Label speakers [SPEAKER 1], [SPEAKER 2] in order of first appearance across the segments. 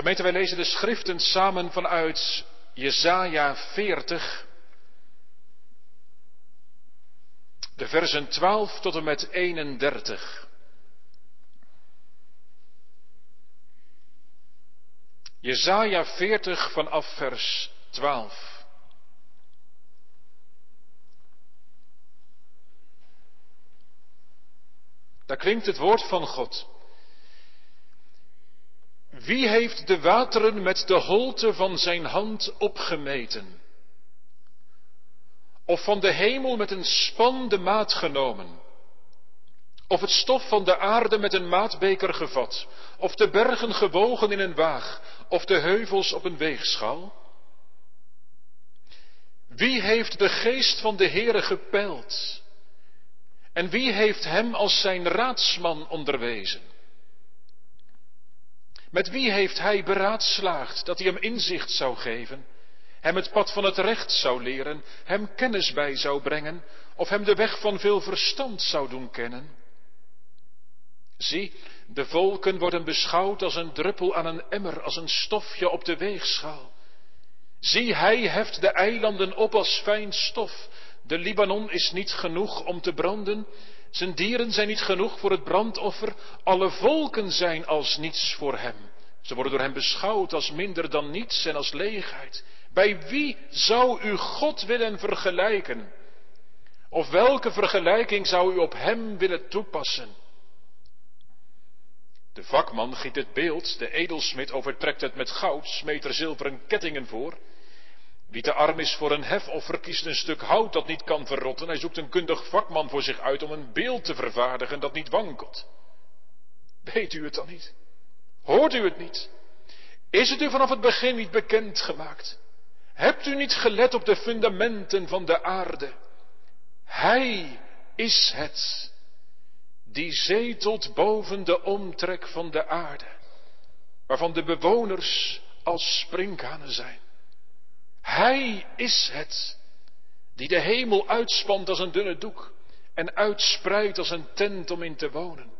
[SPEAKER 1] Gemeente, wij lezen de schriften samen vanuit Jesaja 40, de versen 12 tot en met 31. Jesaja 40 vanaf vers 12. Daar klinkt het woord van God. Wie heeft de wateren met de holte van zijn hand opgemeten? Of van de hemel met een span de maat genomen? Of het stof van de aarde met een maatbeker gevat? Of de bergen gewogen in een waag? Of de heuvels op een weegschaal? Wie heeft de geest van de Heere gepeild? En wie heeft hem als zijn raadsman onderwezen? Met wie heeft hij beraadslaagd dat hij hem inzicht zou geven, hem het pad van het recht zou leren, hem kennis bij zou brengen, of hem de weg van veel verstand zou doen kennen? Zie, de volken worden beschouwd als een druppel aan een emmer, als een stofje op de weegschaal. Zie, hij heft de eilanden op als fijn stof. De Libanon is niet genoeg om te branden. Zijn dieren zijn niet genoeg voor het brandoffer. Alle volken zijn als niets voor hem. Ze worden door hem beschouwd als minder dan niets en als leegheid. Bij wie zou u God willen vergelijken? Of welke vergelijking zou u op hem willen toepassen? De vakman giet het beeld, de edelsmid overtrekt het met goud, smeet er zilveren kettingen voor. Wie te arm is voor een hefoffer kiest een stuk hout dat niet kan verrotten. Hij zoekt een kundig vakman voor zich uit om een beeld te vervaardigen dat niet wankelt. Weet u het dan niet? Hoort u het niet? Is het u vanaf het begin niet bekend gemaakt? Hebt u niet gelet op de fundamenten van de aarde? Hij is het die zetelt boven de omtrek van de aarde, waarvan de bewoners als sprinkhanen zijn. Hij is het die de hemel uitspant als een dunne doek en uitspreidt als een tent om in te wonen.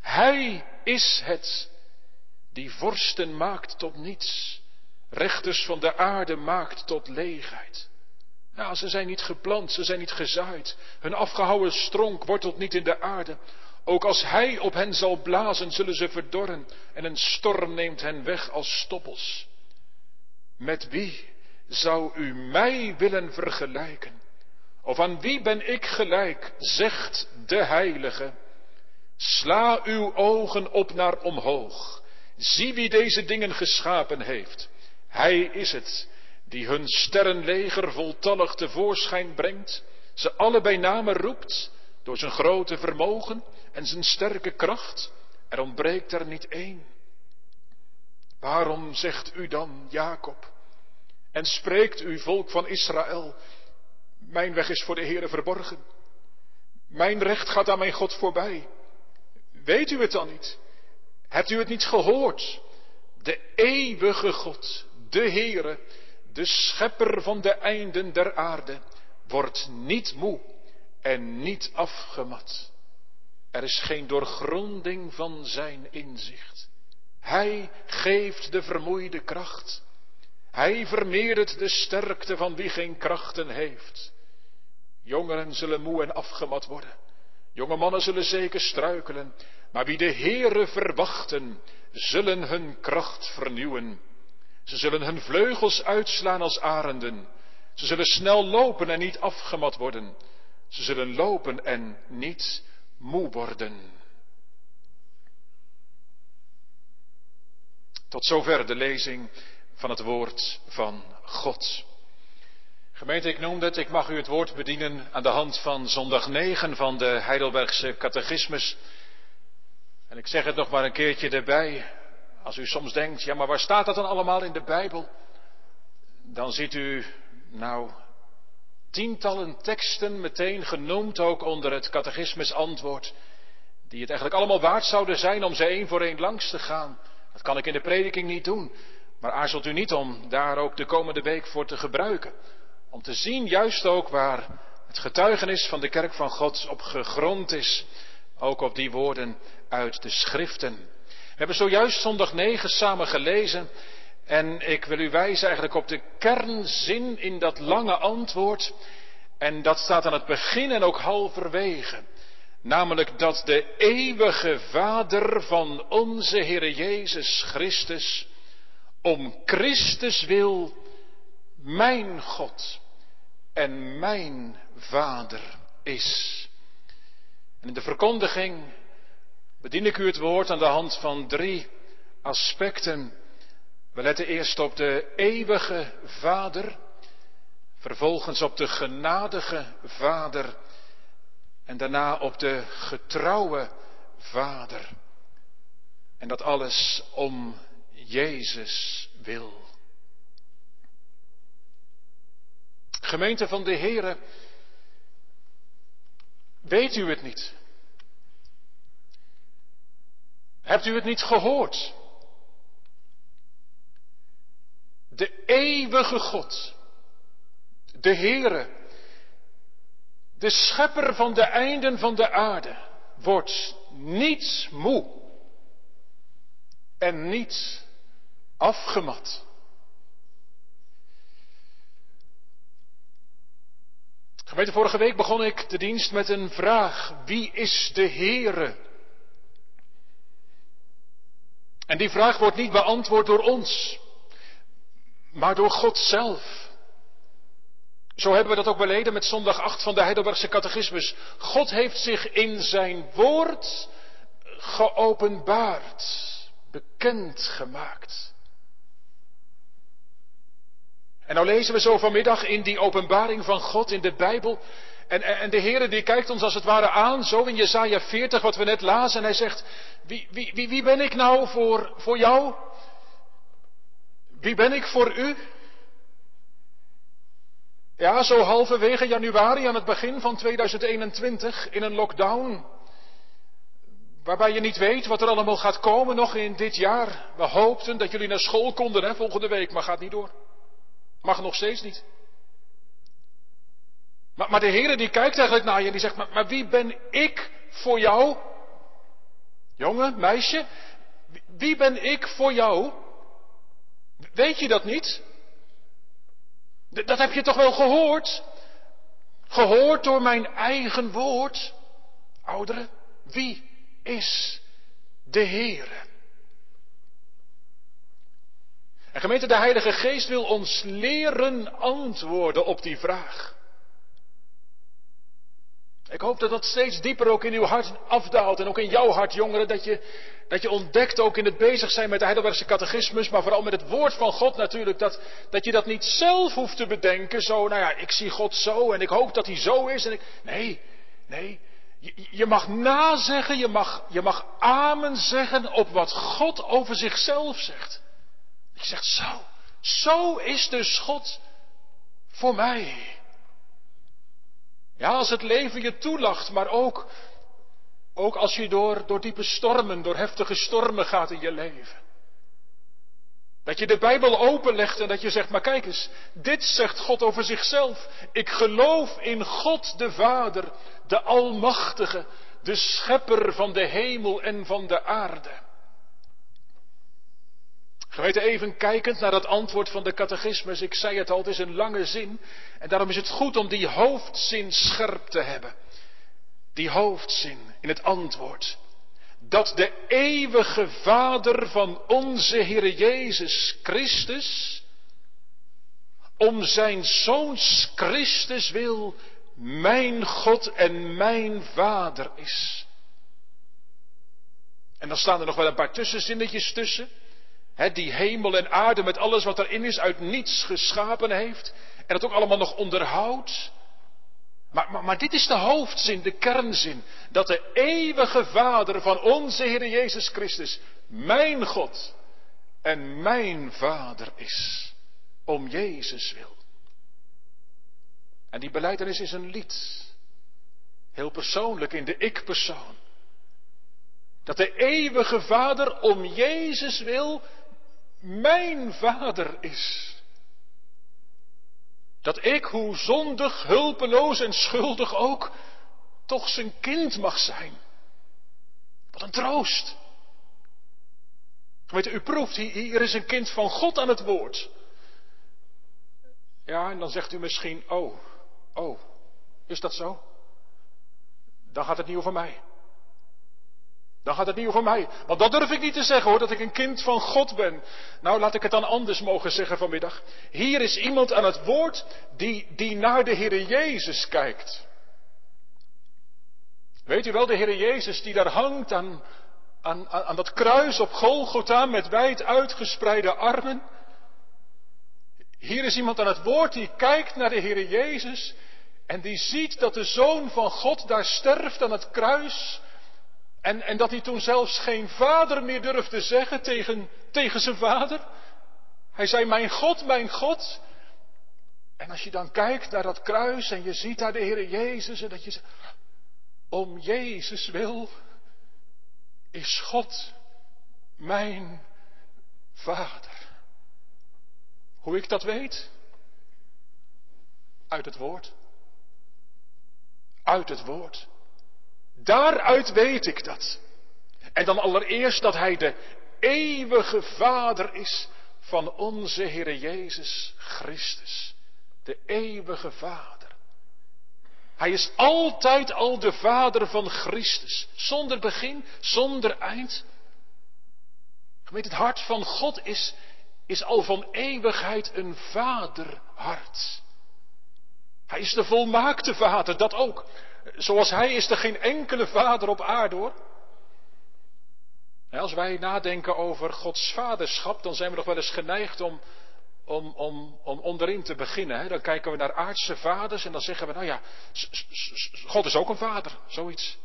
[SPEAKER 1] Hij is het die vorsten maakt tot niets, rechters van de aarde maakt tot leegheid. Ja, ze zijn niet geplant, ze zijn niet gezaaid. Hun afgehouwen stronk wortelt niet in de aarde. Ook als hij op hen zal blazen, zullen ze verdorren en een storm neemt hen weg als stoppels. Met wie zou u mij willen vergelijken? Of aan wie ben ik gelijk, zegt de Heilige. Sla uw ogen op naar omhoog. Zie wie deze dingen geschapen heeft. Hij is het die hun sterrenleger voltallig tevoorschijn brengt, ze alle bij name roept, door zijn grote vermogen en zijn sterke kracht. Er ontbreekt er niet één. Waarom zegt u dan, Jacob, en spreekt u, volk van Israël, mijn weg is voor de Heere verborgen. Mijn recht gaat aan mijn God voorbij. Weet u het dan niet? Hebt u het niet gehoord? De eeuwige God, de Heere, de schepper van de einden der aarde, wordt niet moe en niet afgemat. Er is geen doorgronding van zijn inzicht. Hij geeft de vermoeide kracht. Hij vermeerdert de sterkte van wie geen krachten heeft. Jongeren zullen moe en afgemat worden. Jonge mannen zullen zeker struikelen. Maar wie de Heere verwachten, zullen hun kracht vernieuwen. Ze zullen hun vleugels uitslaan als arenden. Ze zullen snel lopen en niet afgemat worden. Ze zullen lopen en niet moe worden. Tot zover de lezing van het woord van God. Gemeente, ik noemde het, ik mag u het woord bedienen aan de hand van zondag 9 van de Heidelbergse catechismus. En ik zeg het nog maar een keertje erbij. Als u soms denkt, ja maar waar staat dat dan allemaal in de Bijbel? Dan ziet u, nou, tientallen teksten meteen genoemd ook onder het catechismus antwoord. Die het eigenlijk allemaal waard zouden zijn om ze één voor één langs te gaan. Dat kan ik in de prediking niet doen. Maar aarzelt u niet om daar ook de komende week voor te gebruiken. Om te zien juist ook waar het getuigenis van de kerk van God op gegrond is. Ook op die woorden uit de schriften. hebben zojuist zondag 9 samen gelezen en ik wil u wijzen eigenlijk op de kernzin in dat lange antwoord. En dat staat aan het begin en ook halverwege. Namelijk dat de eeuwige Vader van onze Heer Jezus Christus om Christus wil mijn God en mijn Vader is. En in de verkondiging bedien ik u het woord aan de hand van drie aspecten. We letten eerst op de eeuwige Vader, vervolgens op de genadige Vader en daarna op de getrouwe Vader. En dat alles om Jezus wil. Gemeente van de Here, weet u het niet? Hebt u het niet gehoord? De eeuwige God, de Heere, de schepper van de einden van de aarde, wordt niet moe en niet afgemat. Gemeente, vorige week begon ik de dienst met een vraag. Wie is de Heere? En die vraag wordt niet beantwoord door ons, maar door God zelf. Zo hebben we dat ook beleden met zondag 8 van de Heidelbergse Catechismus. God heeft zich in zijn woord geopenbaard, bekend gemaakt. En nou lezen we zo vanmiddag in die openbaring van God in de Bijbel. En, en de Heer die kijkt ons als het ware aan, zo in Jesaja 40 wat we net lazen. En hij zegt, wie, wie, wie, wie ben ik nou voor, voor jou? Wie ben ik voor u? Ja, zo halverwege januari aan het begin van 2021 in een lockdown. Waarbij je niet weet wat er allemaal gaat komen nog in dit jaar. We hoopten dat jullie naar school konden hè, volgende week, maar gaat niet door. Mag nog steeds niet. Maar, maar de Heer die kijkt eigenlijk naar je en die zegt, maar, maar wie ben ik voor jou? Jongen, meisje, wie ben ik voor jou? Weet je dat niet? Dat heb je toch wel gehoord? Gehoord door mijn eigen woord? Ouderen, wie is de Heere? En gemeente, de Heilige Geest wil ons leren antwoorden op die vraag. Ik hoop dat dat steeds dieper ook in uw hart afdaalt en ook in jouw hart, jongeren, dat je, dat je ontdekt ook in het bezig zijn met de Heidelbergse catechismus, maar vooral met het woord van God natuurlijk, dat, dat je dat niet zelf hoeft te bedenken, zo, nou ja, ik zie God zo en ik hoop dat hij zo is en ik, nee, nee, je, je mag nazeggen, je mag, je mag amen zeggen op wat God over zichzelf zegt. Je zegt, zo, zo is dus God voor mij. Ja, als het leven je toelacht, maar ook, ook als je door, door diepe stormen, door heftige stormen gaat in je leven. Dat je de Bijbel openlegt en dat je zegt, maar kijk eens, dit zegt God over zichzelf. Ik geloof in God de Vader, de Almachtige, de Schepper van de hemel en van de aarde. Geweten even kijkend naar het antwoord van de catechismus. Ik zei het al, het is een lange zin. En daarom is het goed om die hoofdzin scherp te hebben. Die hoofdzin in het antwoord. Dat de eeuwige Vader van onze Heer Jezus Christus, om zijn Zoons Christus wil, mijn God en mijn Vader is. En dan staan er nog wel een paar tussenzinnetjes tussen die hemel en aarde met alles wat erin is uit niets geschapen heeft. En dat ook allemaal nog onderhoudt. Maar, maar, maar, dit is de hoofdzin, de kernzin. Dat de eeuwige Vader van onze Heer Jezus Christus mijn God en mijn Vader is. Om Jezus wil. En die beleidenis is een lied. Heel persoonlijk in de ik-persoon. Dat de eeuwige Vader om Jezus wil mijn vader is. Dat ik, hoe zondig, hulpeloos en schuldig ook, toch zijn kind mag zijn. Wat een troost. Weet u, u proeft, hier is een kind van God aan het woord. Ja, en dan zegt u misschien, oh, oh, is dat zo? Dan gaat het niet over mij. Dan gaat het niet over mij. Want dat durf ik niet te zeggen hoor, dat ik een kind van God ben. Nou, laat ik het dan anders mogen zeggen vanmiddag. Hier is iemand aan het woord die, die naar de Heer Jezus kijkt. Weet u wel, de Heer Jezus die daar hangt aan, aan, aan dat kruis op Golgotha met wijd uitgespreide armen. Hier is iemand aan het woord die kijkt naar de Heer Jezus en die ziet dat de Zoon van God daar sterft aan het kruis. En, en dat hij toen zelfs geen vader meer durfde zeggen tegen, tegen zijn vader. Hij zei, mijn God, mijn God. En als je dan kijkt naar dat kruis en je ziet daar de Heer Jezus en dat je zegt, om Jezus wil is God mijn Vader. Hoe ik dat weet? Uit het woord. Uit het woord. Daaruit weet ik dat. En dan allereerst dat Hij de eeuwige Vader is van onze Heer Jezus Christus. De eeuwige Vader. Hij is altijd al de Vader van Christus. Zonder begin, zonder eind. Gemeente, het hart van God is, is al van eeuwigheid een vaderhart. Hij is de volmaakte vader, dat ook. Zoals hij is er geen enkele vader op aarde hoor. Als wij nadenken over Gods vaderschap, dan zijn we nog wel eens geneigd om, om, om, om onderin te beginnen. Dan kijken we naar aardse vaders en dan zeggen we, nou ja, God is ook een vader, zoiets.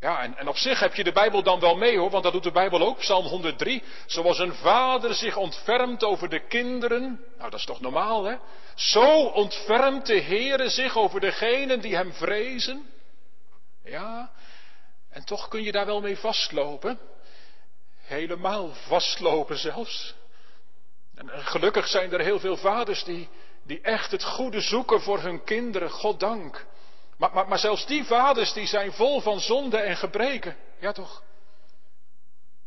[SPEAKER 1] Ja, en, en op zich heb je de Bijbel dan wel mee hoor, want dat doet de Bijbel ook, Psalm 103. Zoals een vader zich ontfermt over de kinderen. Nou, dat is toch normaal hè? Zo ontfermt de Heere zich over degenen die hem vrezen. Ja, en toch kun je daar wel mee vastlopen. Helemaal vastlopen zelfs. En gelukkig zijn er heel veel vaders die, die echt het goede zoeken voor hun kinderen, God dank. Maar, maar, zelfs die vaders die zijn vol van zonde en gebreken. Ja toch?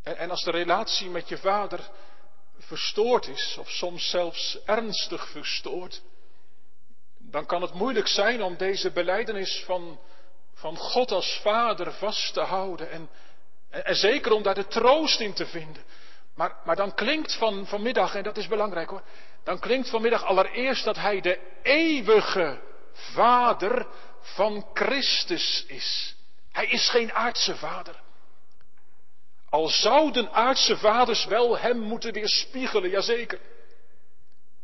[SPEAKER 1] En, en als de relatie met je vader verstoord is, of soms zelfs ernstig verstoord, dan kan het moeilijk zijn om deze beleidenis van, van God als Vader vast te houden en, en, en, zeker om daar de troost in te vinden. Maar, maar dan klinkt van, vanmiddag, en dat is belangrijk hoor, dan klinkt vanmiddag allereerst dat Hij de eeuwige Vader van Christus is. Hij is geen aardse vader. Al zouden aardse vaders wel hem moeten weerspiegelen, jazeker.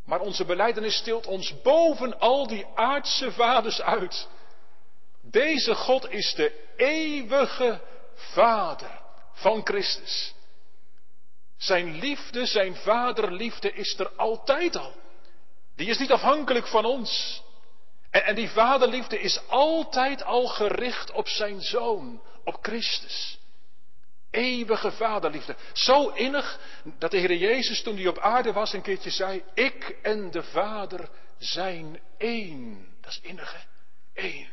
[SPEAKER 1] Maar onze beleidenis stilt ons boven al die aardse vaders uit. Deze God is de eeuwige Vader van Christus. Zijn liefde, zijn vaderliefde is er altijd al. Die is niet afhankelijk van ons. En, die vaderliefde is altijd al gericht op zijn zoon, op Christus. Eeuwige vaderliefde. Zo innig dat de Heer Jezus toen hij op aarde was een keertje zei, ik en de Vader zijn één. Dat is innig hè? Eén.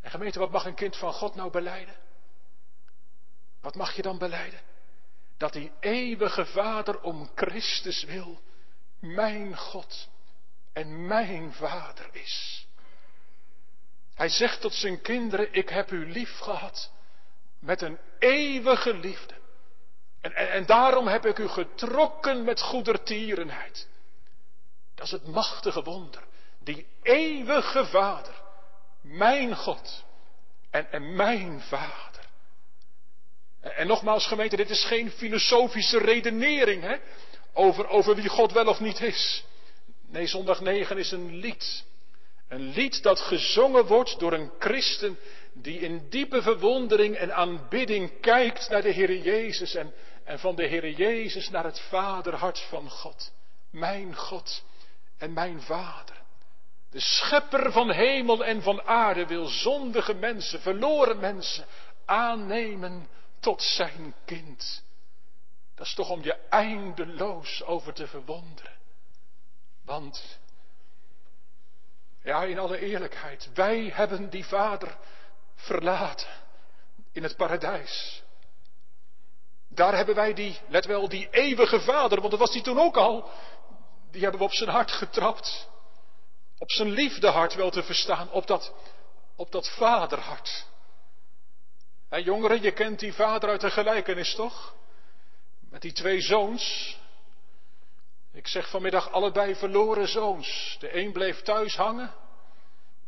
[SPEAKER 1] En gemeente, wat mag een kind van God nou beleiden? Wat mag je dan beleiden? Dat die eeuwige Vader om Christus wil, mijn God en mijn Vader is. Hij zegt tot zijn kinderen, ik heb u lief gehad met een eeuwige liefde. En, en, daarom heb ik u getrokken met goedertierenheid. Dat is het machtige wonder. Die eeuwige Vader, mijn God en, en mijn Vader. En, en, nogmaals gemeente, dit is geen filosofische redenering hè, over, over wie God wel of niet is. Nee, zondag 9 is een lied. Een lied dat gezongen wordt door een christen die in diepe verwondering en aanbidding kijkt naar de Heer Jezus en, en van de Heer Jezus naar het vaderhart van God. Mijn God en mijn Vader. De schepper van hemel en van aarde wil zondige mensen, verloren mensen, aannemen tot zijn kind. Dat is toch om je eindeloos over te verwonderen. Want, ja, in alle eerlijkheid, wij hebben die vader verlaten in het paradijs. Daar hebben wij die, let wel, die eeuwige vader, want dat was die toen ook al, die hebben we op zijn hart getrapt. Op zijn liefdehart wel te verstaan, op dat, op dat vaderhart. En jongeren, je kent die vader uit de gelijkenis toch? Met die twee zoons. Ik zeg vanmiddag allebei verloren zoons. De een bleef thuis hangen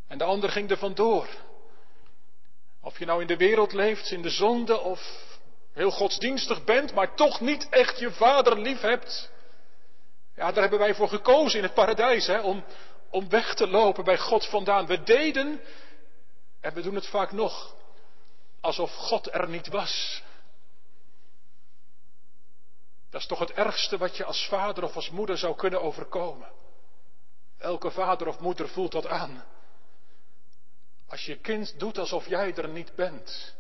[SPEAKER 1] en de ander ging er vandoor. Of je nou in de wereld leeft, in de zonde, of heel godsdienstig bent, maar toch niet echt je vader lief hebt. Ja, daar hebben wij voor gekozen in het paradijs, hè, om, om weg te lopen bij God vandaan. We deden, en we doen het vaak nog, alsof God er niet was. Dat is toch het ergste wat je als vader of als moeder zou kunnen overkomen. Elke vader of moeder voelt dat aan. Als je kind doet alsof jij er niet bent.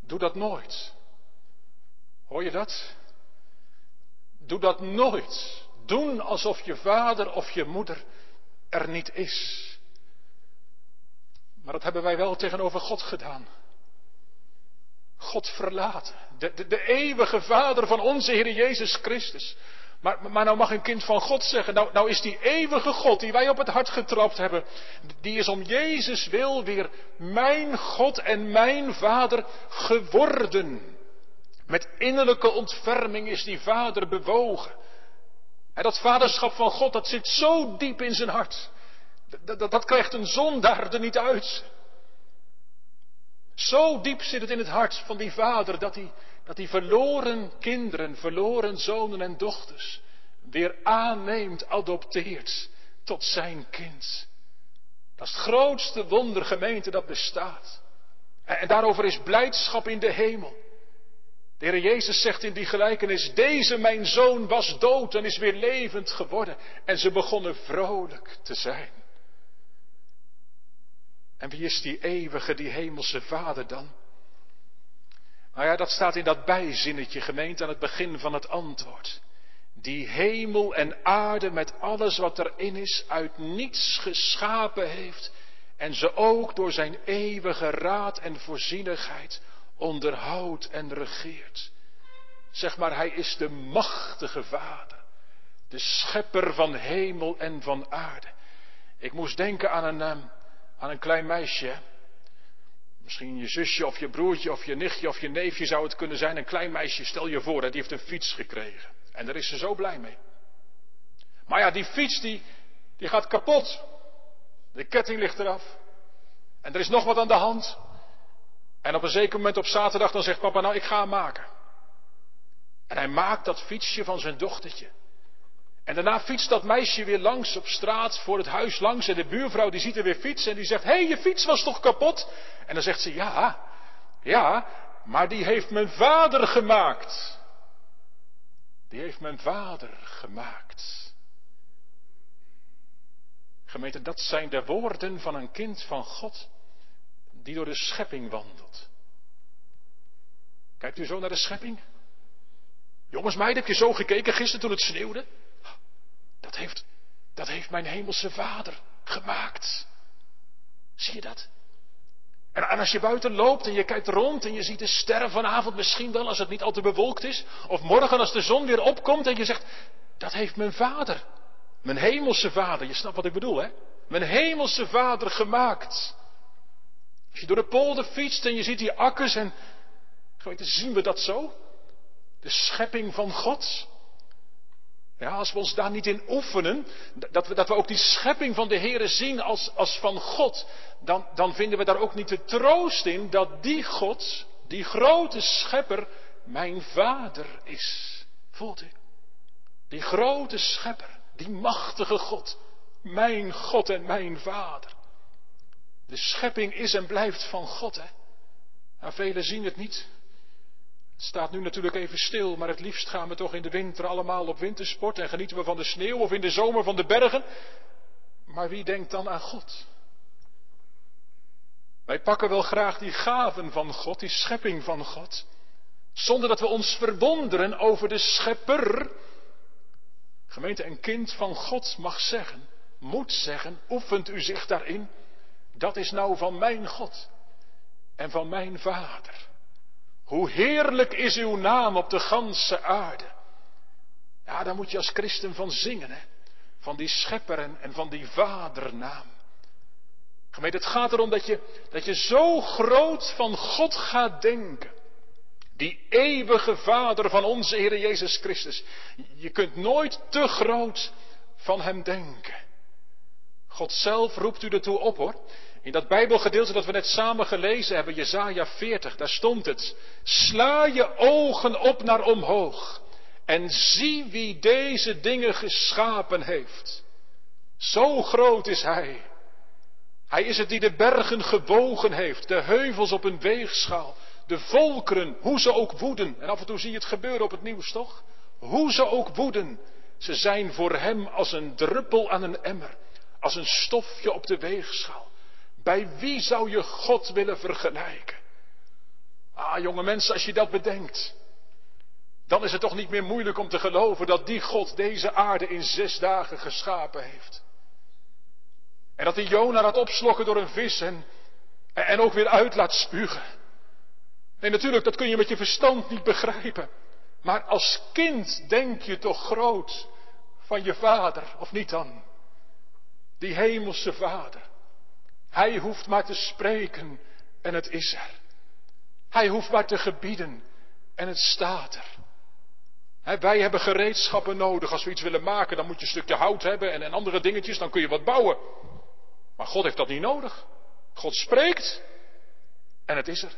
[SPEAKER 1] Doe dat nooit. Hoor je dat? Doe dat nooit. Doen alsof je vader of je moeder er niet is. Maar dat hebben wij wel tegenover God gedaan. God verlaten. De, de, de eeuwige Vader van onze Heer Jezus Christus. Maar, maar nou mag een kind van God zeggen, nou, nou is die eeuwige God die wij op het hart getrapt hebben, die is om Jezus wil weer mijn God en mijn Vader geworden. Met innerlijke ontferming is die Vader bewogen. En dat vaderschap van God, dat zit zo diep in zijn hart. Dat, dat, dat krijgt een zondaar er niet uit. Zo diep zit het in het hart van die vader dat hij, dat verloren kinderen, verloren zonen en dochters weer aanneemt, adopteert tot zijn kind. Dat is het grootste wonder gemeente dat bestaat. En daarover is blijdschap in de hemel. De Heer Jezus zegt in die gelijkenis, deze mijn zoon was dood en is weer levend geworden. En ze begonnen vrolijk te zijn. En wie is die eeuwige, die hemelse Vader dan? Nou ja, dat staat in dat bijzinnetje gemeend aan het begin van het antwoord. Die hemel en aarde met alles wat erin is uit niets geschapen heeft en ze ook door zijn eeuwige raad en voorzienigheid onderhoudt en regeert. Zeg maar, hij is de machtige Vader, de schepper van hemel en van aarde. Ik moest denken aan een, ehm, aan een klein meisje. Misschien je zusje of je broertje of je nichtje of je neefje zou het kunnen zijn. Een klein meisje, stel je voor, die heeft een fiets gekregen. En daar is ze zo blij mee. Maar ja, die fiets die, die gaat kapot. De ketting ligt eraf. En er is nog wat aan de hand. En op een zeker moment op zaterdag dan zegt papa, nou ik ga hem maken. En hij maakt dat fietsje van zijn dochtertje. En daarna fietst dat meisje weer langs op straat voor het huis langs. En de buurvrouw die ziet er weer fietsen en die zegt, hé, hey, je fiets was toch kapot? En dan zegt ze, ja, ja, maar die heeft mijn vader gemaakt. Die heeft mijn vader gemaakt. Gemeente, dat zijn de woorden van een kind van God die door de schepping wandelt. Kijkt u zo naar de schepping? Jongens, meiden, heb je zo gekeken gisteren toen het sneeuwde? Dat heeft, dat heeft mijn hemelse vader gemaakt. Zie je dat? En, als je buiten loopt en je kijkt rond en je ziet de sterren vanavond misschien wel als het niet al te bewolkt is. Of morgen als de zon weer opkomt en je zegt, dat heeft mijn vader. Mijn hemelse vader, je snapt wat ik bedoel hè? Mijn hemelse vader gemaakt. Als je door de polder fietst en je ziet die akkers en, geweten, zien we dat zo? De schepping van God. Ja, als we ons daar niet in oefenen, dat we, dat we ook die schepping van de Heere zien als, als van God, dan, dan vinden we daar ook niet de troost in dat die God, die grote schepper, mijn vader is. Voelt u? Die grote schepper, die machtige God, mijn God en mijn vader. De schepping is en blijft van God, hè? Nou, velen zien het niet. Staat nu natuurlijk even stil, maar het liefst gaan we toch in de winter allemaal op wintersport en genieten we van de sneeuw of in de zomer van de bergen. Maar wie denkt dan aan God? Wij pakken wel graag die gaven van God, die schepping van God, zonder dat we ons verwonderen over de schepper. Gemeente, een kind van God mag zeggen, moet zeggen, oefent u zich daarin. Dat is nou van mijn God en van mijn Vader. Hoe heerlijk is uw naam op de ganse aarde. Ja, daar moet je als christen van zingen, hè? Van die schepper en, van die vadernaam. Gemeente, het gaat erom dat je, dat je zo groot van God gaat denken. Die eeuwige Vader van onze Heer Jezus Christus. Je kunt nooit te groot van Hem denken. God zelf roept u ertoe op hoor. In dat Bijbelgedeelte dat we net samen gelezen hebben, Jesaja 40, daar stond het. Sla je ogen op naar omhoog en zie wie deze dingen geschapen heeft. Zo groot is Hij. Hij is het die de bergen gebogen heeft, de heuvels op een weegschaal, de volkeren, hoe ze ook woeden. En af en toe zie je het gebeuren op het nieuws, toch? Hoe ze ook woeden, ze zijn voor hem als een druppel aan een emmer, als een stofje op de weegschaal. Bij wie zou je God willen vergelijken? Ah, jonge mensen, als je dat bedenkt, dan is het toch niet meer moeilijk om te geloven dat die God deze aarde in zes dagen geschapen heeft. En dat hij Jona laat opslokken door een vis en, en ook weer uit laat spugen. Nee, natuurlijk, dat kun je met je verstand niet begrijpen. Maar als kind denk je toch groot van je vader, of niet dan? Die hemelse vader. Hij hoeft maar te spreken en het is er. Hij hoeft maar te gebieden en het staat er. wij hebben gereedschappen nodig. Als we iets willen maken, dan moet je een stukje hout hebben en, en andere dingetjes, dan kun je wat bouwen. Maar God heeft dat niet nodig. God spreekt en het is er.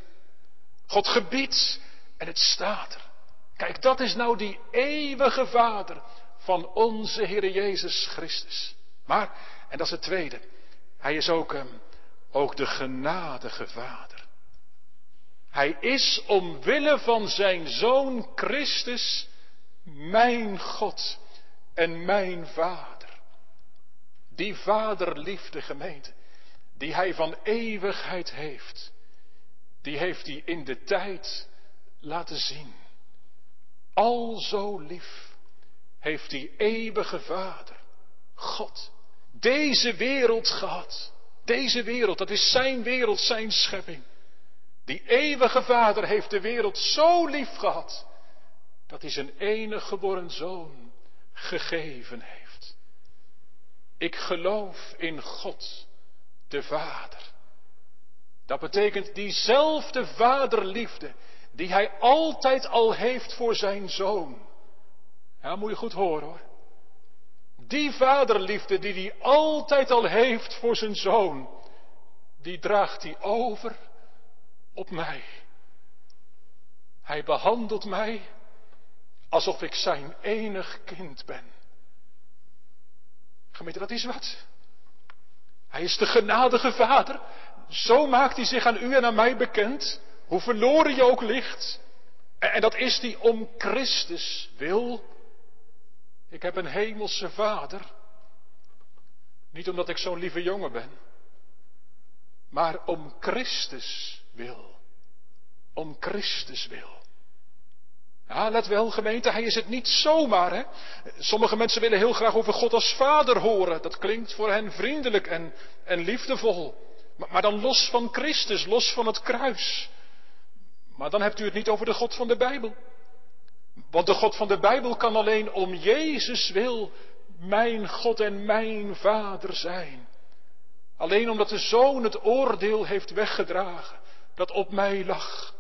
[SPEAKER 1] God gebiedt en het staat er. Kijk, dat is nou die eeuwige Vader van onze Heer Jezus Christus. Maar, en dat is het tweede, Hij is ook, um, ook de genadige Vader. Hij is omwille van zijn Zoon Christus mijn God en mijn Vader. Die vaderliefde gemeente, die hij van eeuwigheid heeft, die heeft hij in de tijd laten zien. Al zo lief heeft die eeuwige vader, God, deze wereld gehad. Deze wereld, dat is zijn wereld, zijn schepping. Die eeuwige vader heeft de wereld zo lief gehad, dat hij zijn enige geboren zoon gegeven heeft. Ik geloof in God, de Vader. Dat betekent diezelfde vaderliefde die hij altijd al heeft voor zijn zoon. Ja, moet je goed horen hoor. Die vaderliefde die hij altijd al heeft voor zijn zoon, die draagt hij over op mij. Hij behandelt mij alsof ik zijn enig kind ben. Gemeente, dat is wat. Hij is de genadige Vader. Zo maakt hij zich aan u en aan mij bekend. Hoe verloren je ook ligt. En dat is hij om Christus wil. Ik heb een hemelse Vader. Niet omdat ik zo'n lieve jongen ben. Maar om Christus wil. Om Christus wil. Ja, let wel gemeente, hij is het niet zomaar. Hè? Sommige mensen willen heel graag over God als vader horen. Dat klinkt voor hen vriendelijk en, en liefdevol. Maar, maar dan los van Christus, los van het kruis. Maar dan hebt u het niet over de God van de Bijbel. Want de God van de Bijbel kan alleen om Jezus wil mijn God en mijn Vader zijn. Alleen omdat de Zoon het oordeel heeft weggedragen dat op mij lag.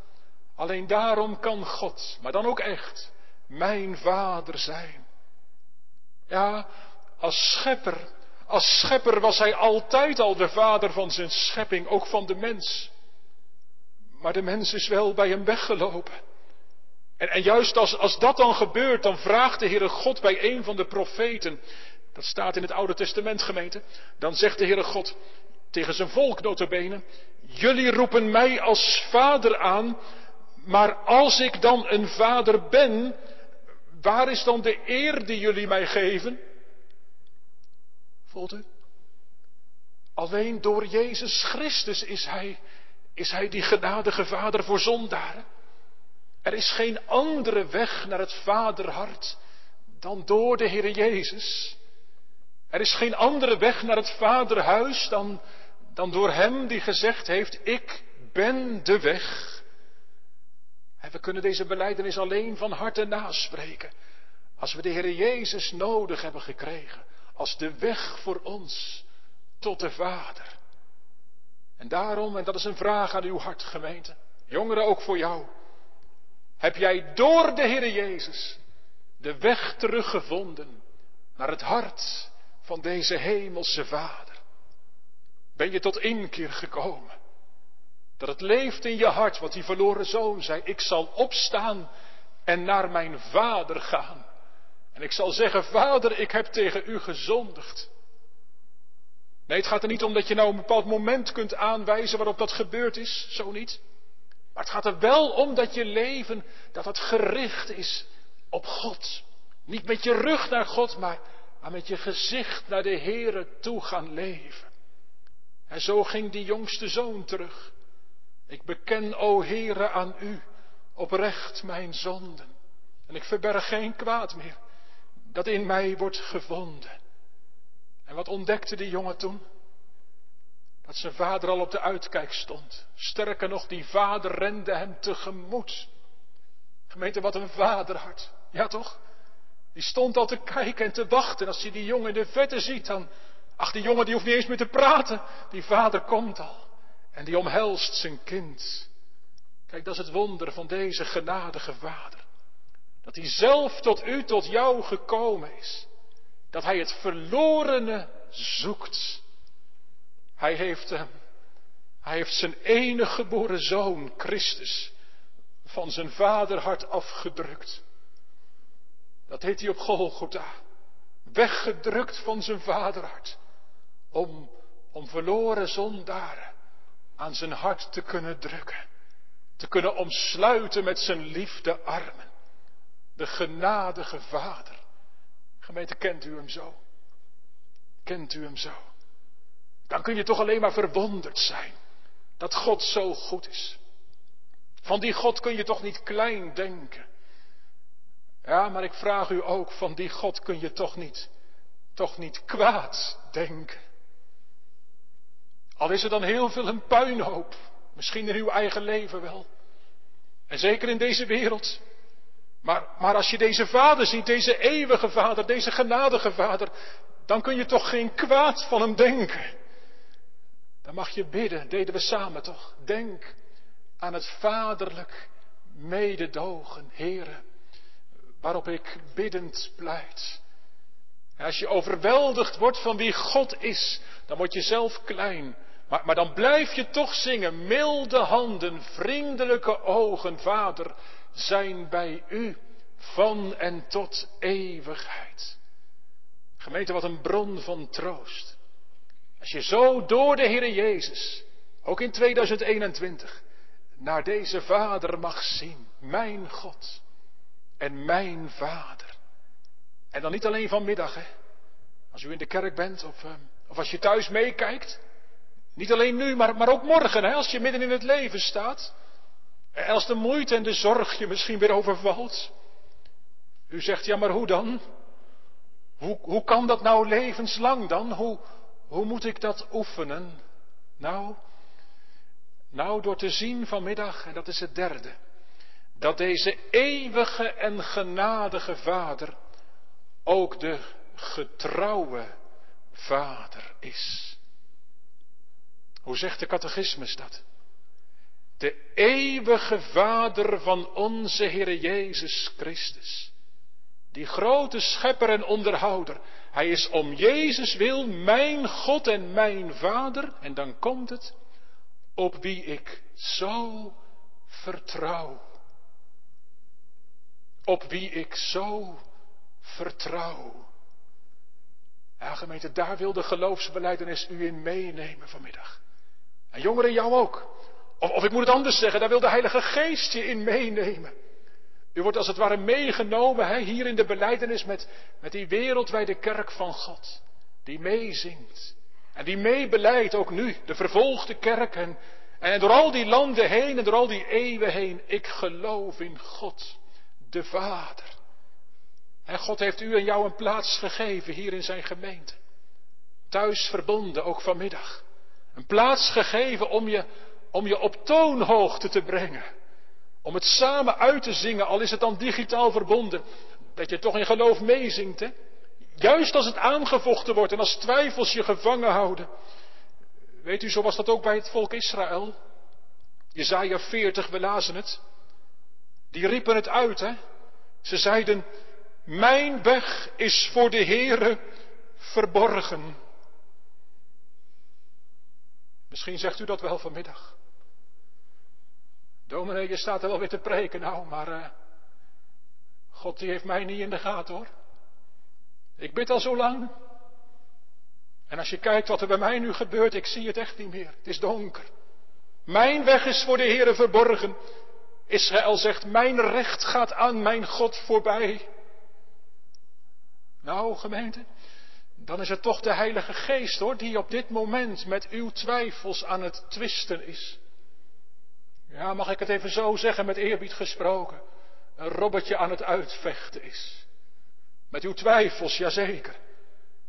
[SPEAKER 1] Alleen daarom kan God, maar dan ook echt, mijn vader zijn. Ja, als schepper, als schepper was hij altijd al de vader van zijn schepping, ook van de mens. Maar de mens is wel bij hem weggelopen. En, juist als, als dat dan gebeurt, dan vraagt de Heere God bij een van de profeten, dat staat in het Oude Testament gemeente, dan zegt de Heere God tegen zijn volk notabene, jullie roepen mij als vader aan, maar als ik dan een vader ben, waar is dan de eer die jullie mij geven? Voelt u? Alleen door Jezus Christus is hij, is hij die genadige vader voor zondaren. Er is geen andere weg naar het vaderhart dan door de Heer Jezus. Er is geen andere weg naar het vaderhuis dan, dan door Hem die gezegd heeft, ik ben de weg En we kunnen deze beleidenis alleen van harte naspreken. Als we de Heer Jezus nodig hebben gekregen. Als de weg voor ons tot de Vader. En daarom, en dat is een vraag aan uw hart, gemeente. Jongeren, ook voor jou. Heb jij door de Heer Jezus de weg teruggevonden naar het hart van deze hemelse Vader? Ben je tot inkeer gekomen? Dat het leeft in je hart wat die verloren zoon zei. Ik zal opstaan en naar mijn vader gaan. En ik zal zeggen, vader, ik heb tegen u gezondigd. Nee, het gaat er niet om dat je nou een bepaald moment kunt aanwijzen waarop dat gebeurd is. Zo niet. Maar het gaat er wel om dat je leven, dat het gericht is op God. Niet met je rug naar God, maar, maar met je gezicht naar de Heere toe gaan leven. En zo ging die jongste zoon terug. Ik beken, o Heere, aan u oprecht mijn zonden. En ik verberg geen kwaad meer dat in mij wordt gevonden. En wat ontdekte die jongen toen? Dat zijn vader al op de uitkijk stond. Sterker nog, die vader rende hem tegemoet. Gemeente, wat een vaderhart. Ja toch? Die stond al te kijken en te wachten. Als hij die jongen in de vette ziet, dan... Ach, die jongen die hoeft niet eens meer te praten. Die vader komt al. En die omhelst zijn kind. Kijk, dat is het wonder van deze genadige vader. Dat hij zelf tot u, tot jou gekomen is. Dat hij het verlorene zoekt. Hij heeft hem, hij heeft zijn enige geboren zoon, Christus, van zijn vaderhart afgedrukt. Dat heet hij op Golgotha. Weggedrukt van zijn vaderhart. Om, om verloren zondaren aan zijn hart te kunnen drukken. Te kunnen omsluiten met zijn liefde armen. De genadige Vader. Gemeente, kent u hem zo? Kent u hem zo? Dan kun je toch alleen maar verwonderd zijn dat God zo goed is. Van die God kun je toch niet klein denken. Ja, maar ik vraag u ook, van die God kun je toch niet, toch niet kwaad denken. Al is er dan heel veel een puinhoop, misschien in uw eigen leven wel. En zeker in deze wereld. Maar, maar als je deze vader ziet, deze eeuwige vader, deze genadige vader, dan kun je toch geen kwaad van hem denken. Dan mag je bidden, deden we samen toch. Denk aan het vaderlijk mededogen, heren, waarop ik biddend pleit. als je overweldigd wordt van wie God is, dan word je zelf klein. Maar, maar dan blijf je toch zingen, milde handen, vriendelijke ogen, Vader, zijn bij u van en tot eeuwigheid. Gemeente, wat een bron van troost. Als je zo door de Heer Jezus, ook in 2021, naar deze Vader mag zien, mijn God en mijn Vader. En dan niet alleen vanmiddag, hè. Als u in de kerk bent of, ehm, of als je thuis meekijkt. Niet alleen nu, maar, maar ook morgen, hè, als je midden in het leven staat. En als de moeite en de zorg je misschien weer overvalt. U zegt, ja maar hoe dan? Hoe, hoe kan dat nou levenslang dan? Hoe, hoe moet ik dat oefenen? Nou, nou door te zien vanmiddag, en dat is het derde, dat deze eeuwige en genadige Vader ook de getrouwe Vader is. Hoe zegt de catechismus dat? De eeuwige Vader van onze Heer Jezus Christus. Die grote schepper en onderhouder. Hij is om Jezus wil mijn God en mijn Vader. En dan komt het. Op wie ik zo vertrouw. Op wie ik zo vertrouw. Ja, gemeente, daar wil de geloofsbeleidenis u in meenemen vanmiddag. En jongeren jou ook. Of, of ik moet het anders zeggen, daar wil de Heilige Geest je in meenemen. U wordt als het ware meegenomen hier in de beleidenis met, met die wereldwijde kerk van God. Die meezingt. En die meebeleidt ook nu, de vervolgde kerk. En, en door al die landen heen en door al die eeuwen heen. Ik geloof in God, de Vader. En God heeft u en jou een plaats gegeven hier in zijn gemeente. Thuis verbonden, ook vanmiddag. Een plaats gegeven om je, om je op toonhoogte te brengen. Om het samen uit te zingen, al is het dan digitaal verbonden. Dat je toch in geloof meezingt, hè? Juist als het aangevochten wordt en als twijfels je gevangen houden. Weet u, zo was dat ook bij het volk Israël. Jezaja 40, we lazen het. Die riepen het uit, hè. Ze zeiden, mijn weg is voor de Heere verborgen. Misschien zegt u dat wel vanmiddag. Dominee, je staat er wel weer te preken nou, maar uh, God die heeft mij niet in de gaten hoor. Ik bid al zo lang. En als je kijkt wat er bij mij nu gebeurt, ik zie het echt niet meer. Het is donker. Mijn weg is voor de Heere verborgen. Israël zegt, mijn recht gaat aan mijn God voorbij. Nou, gemeente, dan is het toch de Heilige Geest hoor, die op dit moment met uw twijfels aan het twisten is. Ja, mag ik het even zo zeggen, met eerbied gesproken. Een robbertje aan het uitvechten is. Met uw twijfels, jazeker.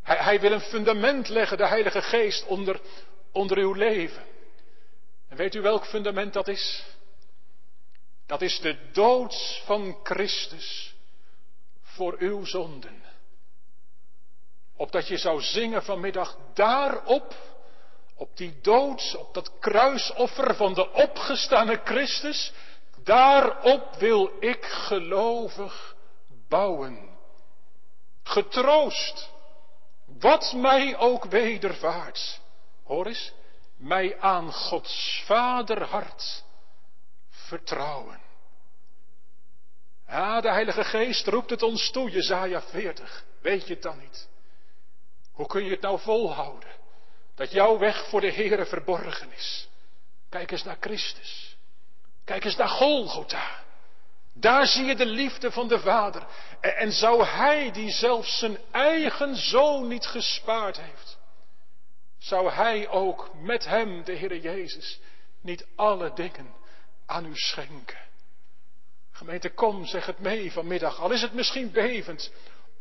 [SPEAKER 1] Hij, hij wil een fundament leggen, de Heilige Geest, onder, onder uw leven. En weet u welk fundament dat is? Dat is de dood van Christus voor uw zonden. Opdat je zou zingen vanmiddag daarop, op die dood, op dat kruisoffer van de opgestane Christus, daarop wil ik gelovig bouwen. Getroost, wat mij ook wedervaart. Hoor eens, mij aan Gods vaderhart vertrouwen. Ja, de Heilige Geest roept het ons toe, Jezaja 40. Weet je het dan niet? Hoe kun je het nou volhouden? Dat jouw weg voor de Heere verborgen is. Kijk eens naar Christus. Kijk eens naar Golgotha. Daar zie je de liefde van de Vader. En zou Hij, die zelfs zijn eigen zoon niet gespaard heeft, zou Hij ook met Hem, de Heere Jezus, niet alle dingen aan u schenken? Gemeente, kom, zeg het mee vanmiddag, al is het misschien bevend,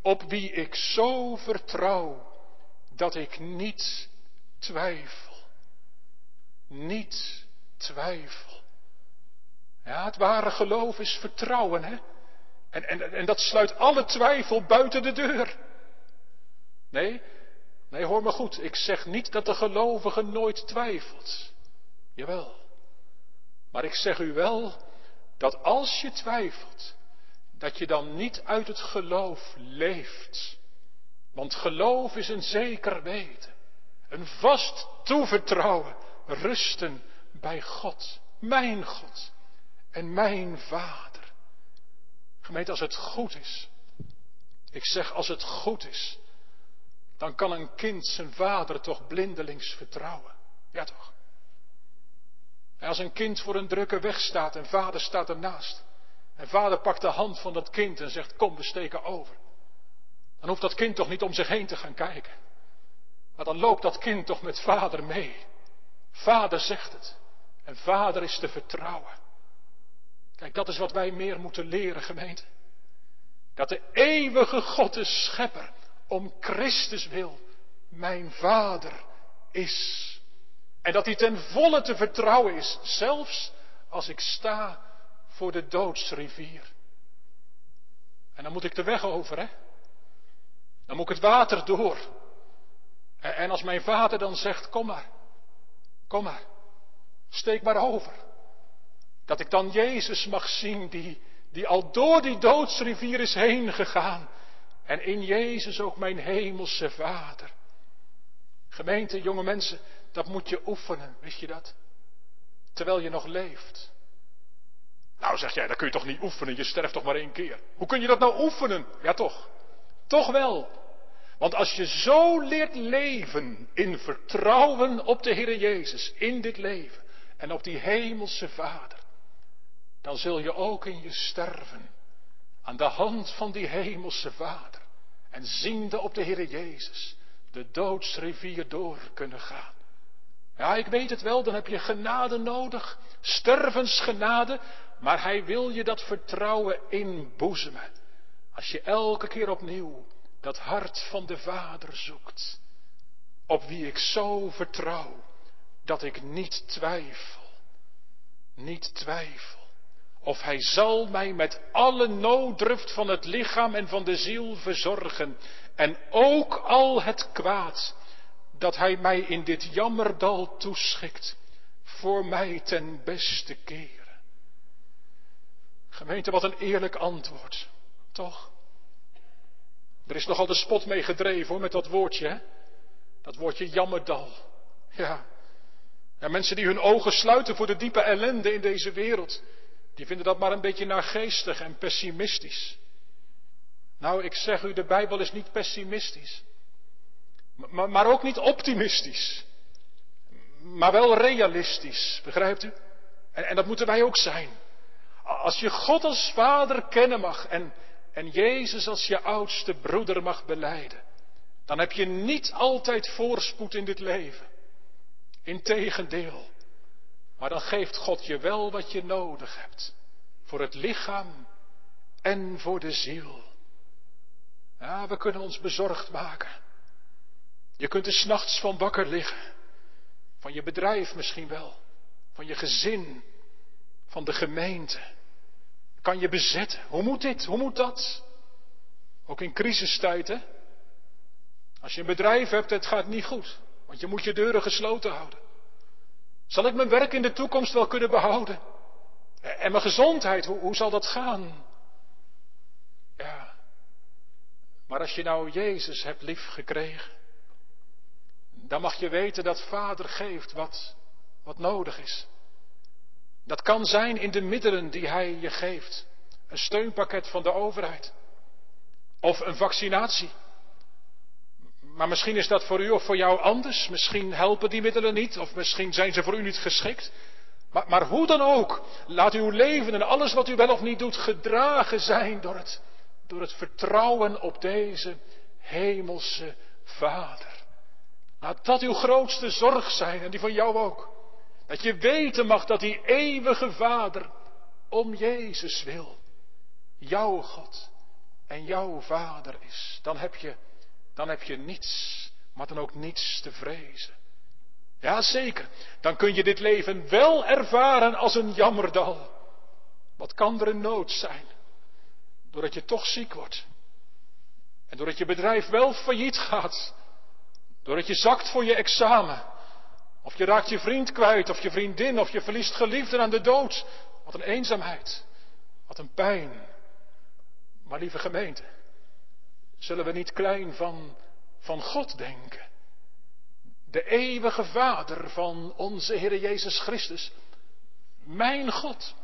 [SPEAKER 1] op wie ik zo vertrouw dat ik niet twijfel. Niet twijfel. Ja, het ware geloof is vertrouwen, hè? En, en, en dat sluit alle twijfel buiten de deur. Nee, nee, hoor me goed. Ik zeg niet dat de gelovige nooit twijfelt. Jawel. Maar ik zeg u wel dat als je twijfelt, dat je dan niet uit het geloof leeft. Want geloof is een zeker weten, een vast toevertrouwen, rusten bij God, mijn God en mijn Vader. Gemeente, als het goed is, ik zeg als het goed is, dan kan een kind zijn vader toch blindelings vertrouwen. Ja toch? En als een kind voor een drukke weg staat en vader staat ernaast. En vader pakt de hand van dat kind en zegt, kom we steken over. Dan hoeft dat kind toch niet om zich heen te gaan kijken. Maar dan loopt dat kind toch met vader mee. Vader zegt het. En vader is te vertrouwen. Kijk, dat is wat wij meer moeten leren, gemeente. Dat de eeuwige God, de schepper, om Christus wil, mijn vader is. En dat hij ten volle te vertrouwen is, zelfs als ik sta voor de doodsrivier. En dan moet ik de weg over, hè? Dan moet ik het water door. En als mijn vader dan zegt, kom maar, kom maar, steek maar over. Dat ik dan Jezus mag zien die, die al door die doodsrivier is heen gegaan. En in Jezus ook mijn hemelse vader. Gemeente, jonge mensen, dat moet je oefenen, wist je dat? Terwijl je nog leeft. Nou zeg jij, dat kun je toch niet oefenen, je sterft toch maar één keer. Hoe kun je dat nou oefenen? Ja toch. Toch wel. Want als je zo leert leven in vertrouwen op de Heer Jezus in dit leven en op die hemelse Vader, dan zul je ook in je sterven aan de hand van die hemelse Vader en ziende op de Heer Jezus de doodsrivier door kunnen gaan. Ja, ik weet het wel, dan heb je genade nodig, stervensgenade, maar Hij wil je dat vertrouwen inboezemen. Als je elke keer opnieuw dat hart van de Vader zoekt, op wie ik zo vertrouw, dat ik niet twijfel, niet twijfel. of hij zal mij met alle nooddruft van het lichaam en van de ziel verzorgen. En ook al het kwaad dat hij mij in dit jammerdal toeschikt, voor mij ten beste keren. Gemeente, wat een eerlijk antwoord, toch? Er is nogal de spot mee gedreven hoor, met dat woordje, hè? Dat woordje jammerdal. Ja. ja. Mensen die hun ogen sluiten voor de diepe ellende in deze wereld, die vinden dat maar een beetje naargeestig en pessimistisch. Nou, ik zeg u, de Bijbel is niet pessimistisch. Maar, maar ook niet optimistisch. Maar wel realistisch, begrijpt u? En, en dat moeten wij ook zijn. Als je God als Vader kennen mag en, en Jezus als je oudste broeder mag beleiden, dan heb je niet altijd voorspoed in dit leven. Integendeel. Maar dan geeft God je wel wat je nodig hebt. Voor het lichaam en voor de ziel. Ja, we kunnen ons bezorgd maken. Je kunt er s'nachts van wakker liggen. Van je bedrijf misschien wel. Van je gezin. Van de gemeente. Kan je bezetten. Hoe moet dit? Hoe moet dat? Ook in crisistijd, Als je een bedrijf hebt, het gaat niet goed. Want je moet je deuren gesloten houden. Zal ik mijn werk in de toekomst wel kunnen behouden? En mijn gezondheid, hoe, hoe zal dat gaan? Ja. Maar als je nou Jezus hebt lief gekregen, dan mag je weten dat Vader geeft wat, wat nodig is. Dat kan zijn in de middelen die Hij je geeft. Een steunpakket van de overheid. Of een vaccinatie. Maar misschien is dat voor u of voor jou anders. Misschien helpen die middelen niet. Of misschien zijn ze voor u niet geschikt. Maar, maar hoe dan ook, laat uw leven en alles wat u wel of niet doet gedragen zijn door het, door het vertrouwen op deze hemelse Vader. Laat dat uw grootste zorg zijn en die van jou ook. Dat je weten mag dat die eeuwige Vader om Jezus wil. Jouw God en jouw Vader is. Dan heb je, dan heb je niets, maar dan ook niets te vrezen. Ja, zeker. Dan kun je dit leven wel ervaren als een jammerdal. Wat kan er een nood zijn? Doordat je toch ziek wordt. En doordat je bedrijf wel failliet gaat. Doordat je zakt voor je examen. Of je raakt je vriend kwijt, of je vriendin, of je verliest geliefden aan de dood. Wat een eenzaamheid. Wat een pijn. Maar lieve gemeente, zullen we niet klein van, van God denken? De eeuwige Vader van onze Heer Jezus Christus. Mijn God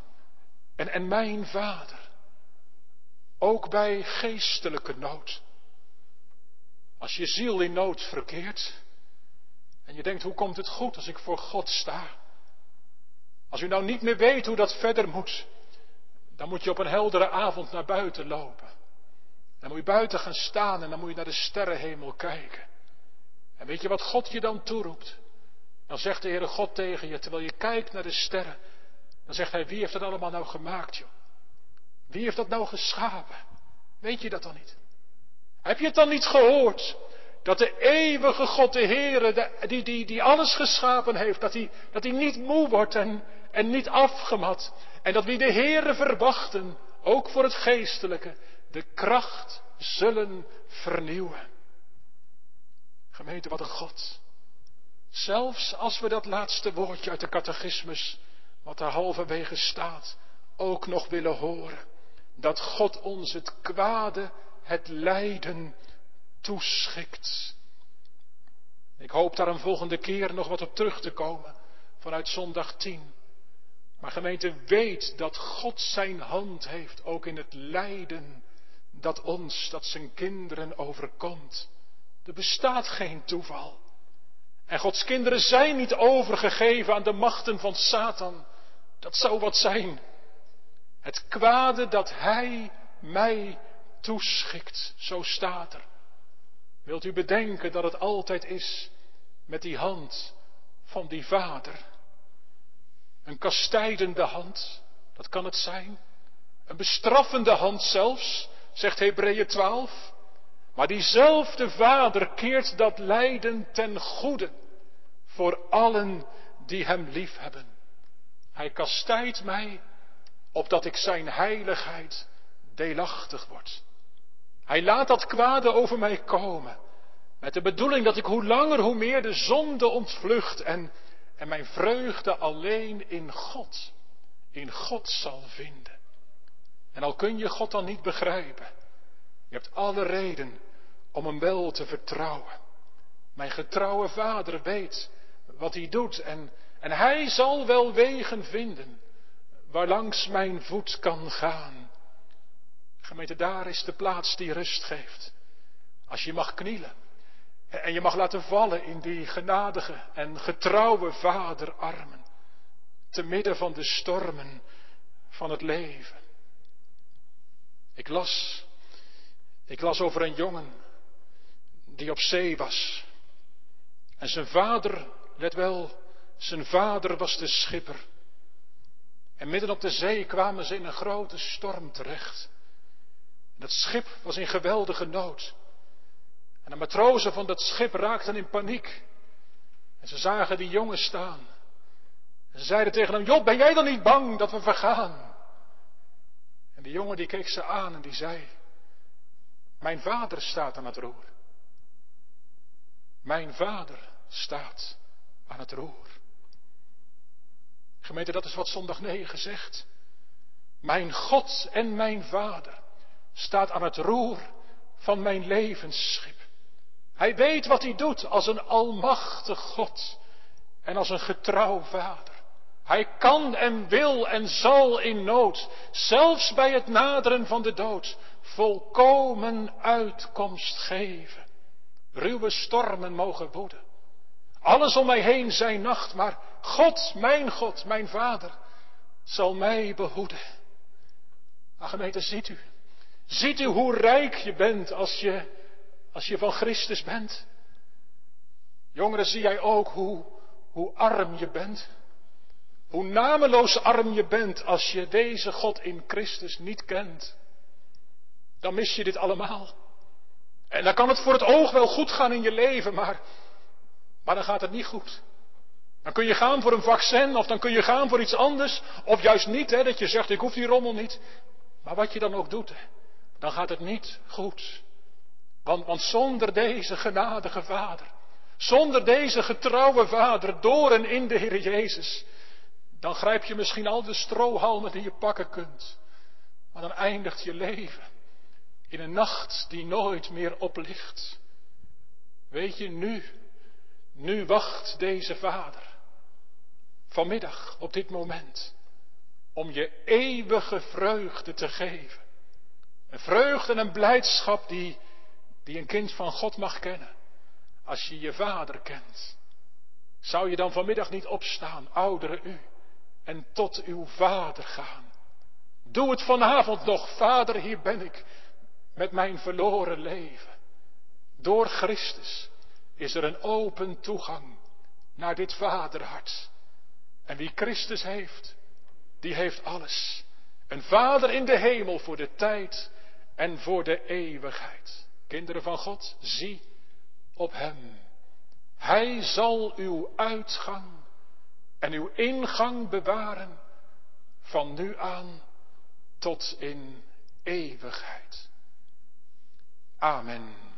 [SPEAKER 1] en, en mijn Vader. Ook bij geestelijke nood. Als je ziel in nood verkeert en je denkt, hoe komt het goed als ik voor God sta? Als u nou niet meer weet hoe dat verder moet, dan moet je op een heldere avond naar buiten lopen. Dan moet je buiten gaan staan en dan moet je naar de sterrenhemel kijken. En weet je wat God je dan toeroept? Dan zegt de Heere God tegen je, terwijl je kijkt naar de sterren, dan zegt Hij, wie heeft dat allemaal nou gemaakt, joh? Wie heeft dat nou geschapen? Weet je dat dan niet? Heb je het dan niet gehoord? Dat de eeuwige God, de Heere, die, die, die alles geschapen heeft, dat hij, dat niet moe wordt en, en niet afgemat. En dat wie de Heere verwachten, ook voor het geestelijke, de kracht zullen vernieuwen. Gemeente, wat een God. Zelfs als we dat laatste woordje uit de catechismus, wat daar halverwege staat, ook nog willen horen. Dat God ons het kwade, het lijden toeschikt. Ik hoop daar een volgende keer nog wat op terug te komen vanuit zondag 10. Maar gemeente, weet dat God zijn hand heeft ook in het lijden dat ons, dat zijn kinderen overkomt. Er bestaat geen toeval. En Gods kinderen zijn niet overgegeven aan de machten van Satan. Dat zou wat zijn. Het kwade dat Hij mij toeschikt, zo staat er. Wilt u bedenken dat het altijd is met die hand van die vader? Een kastijdende hand, dat kan het zijn. Een bestraffende hand zelfs, zegt Hebreeën 12. Maar diezelfde Vader keert dat lijden ten goede voor allen die Hem lief hebben. Hij kastijdt mij opdat ik zijn heiligheid deelachtig word. Hij laat dat kwade over mij komen, met de bedoeling dat ik hoe langer hoe meer de zonde ontvlucht en, en mijn vreugde alleen in God, in God zal vinden. En al kun je God dan niet begrijpen, je hebt alle reden om hem wel te vertrouwen. Mijn getrouwe vader weet wat hij doet en, en hij zal wel wegen vinden waarlangs mijn voet kan gaan. Gemeente, daar is de plaats die rust geeft. Als je mag knielen en je mag laten vallen in die genadige en getrouwe vaderarmen, te midden van de stormen van het leven. Ik las, ik las over een jongen die op zee was. En zijn vader, let wel, zijn vader was de schipper. En midden op de zee kwamen ze in een grote storm terecht. Dat schip was in geweldige nood. En de matrozen van dat schip raakten in paniek. En ze zagen die jongen staan. En ze zeiden tegen hem, Job, ben jij dan niet bang dat we vergaan? En die jongen die keek ze aan en die zei, mijn vader staat aan het roer. Mijn vader staat aan het roer. Gemeente, dat is wat zondag 9 zegt. Mijn God en mijn Vader staat aan het roer van mijn levensschip. Hij weet wat hij doet als een almachtig God en als een getrouw Vader. Hij kan en wil en zal in nood, zelfs bij het naderen van de dood, volkomen uitkomst geven. Ruwe stormen mogen woeden. Alles om mij heen zijn nacht, maar God, mijn God, mijn Vader, zal mij behoeden. Maar gemeente, ziet u, ziet u hoe rijk je bent als je, als je van Christus bent? Jongeren, zie jij ook hoe, hoe arm je bent? Hoe nameloos arm je bent als je deze God in Christus niet kent? Dan mis je dit allemaal. En dan kan het voor het oog wel goed gaan in je leven, maar, maar dan gaat het niet goed. Dan kun je gaan voor een vaccin of dan kun je gaan voor iets anders. Of juist niet, hè, dat je zegt ik hoef die rommel niet. Maar wat je dan ook doet, hè, dan gaat het niet goed. Want, zonder deze genadige Vader, zonder deze getrouwe Vader door en in de Heer Jezus, dan grijp je misschien al de strohalmen die je pakken kunt. Maar dan eindigt je leven in een nacht die nooit meer oplicht. Weet je, nu, nu wacht deze Vader vanmiddag, op dit moment, om je eeuwige vreugde te geven. Een vreugde en een blijdschap die, die een kind van God mag kennen, als je je vader kent. Zou je dan vanmiddag niet opstaan, oudere u, en tot uw vader gaan? Doe het vanavond nog, vader, hier ben ik, met mijn verloren leven. Door Christus is er een open toegang naar dit vaderhart. En wie Christus heeft, die heeft alles. Een vader in de hemel voor de tijd en voor de eeuwigheid. Kinderen van God, zie op Hem. Hij zal uw uitgang en uw ingang bewaren van nu aan tot in eeuwigheid. Amen.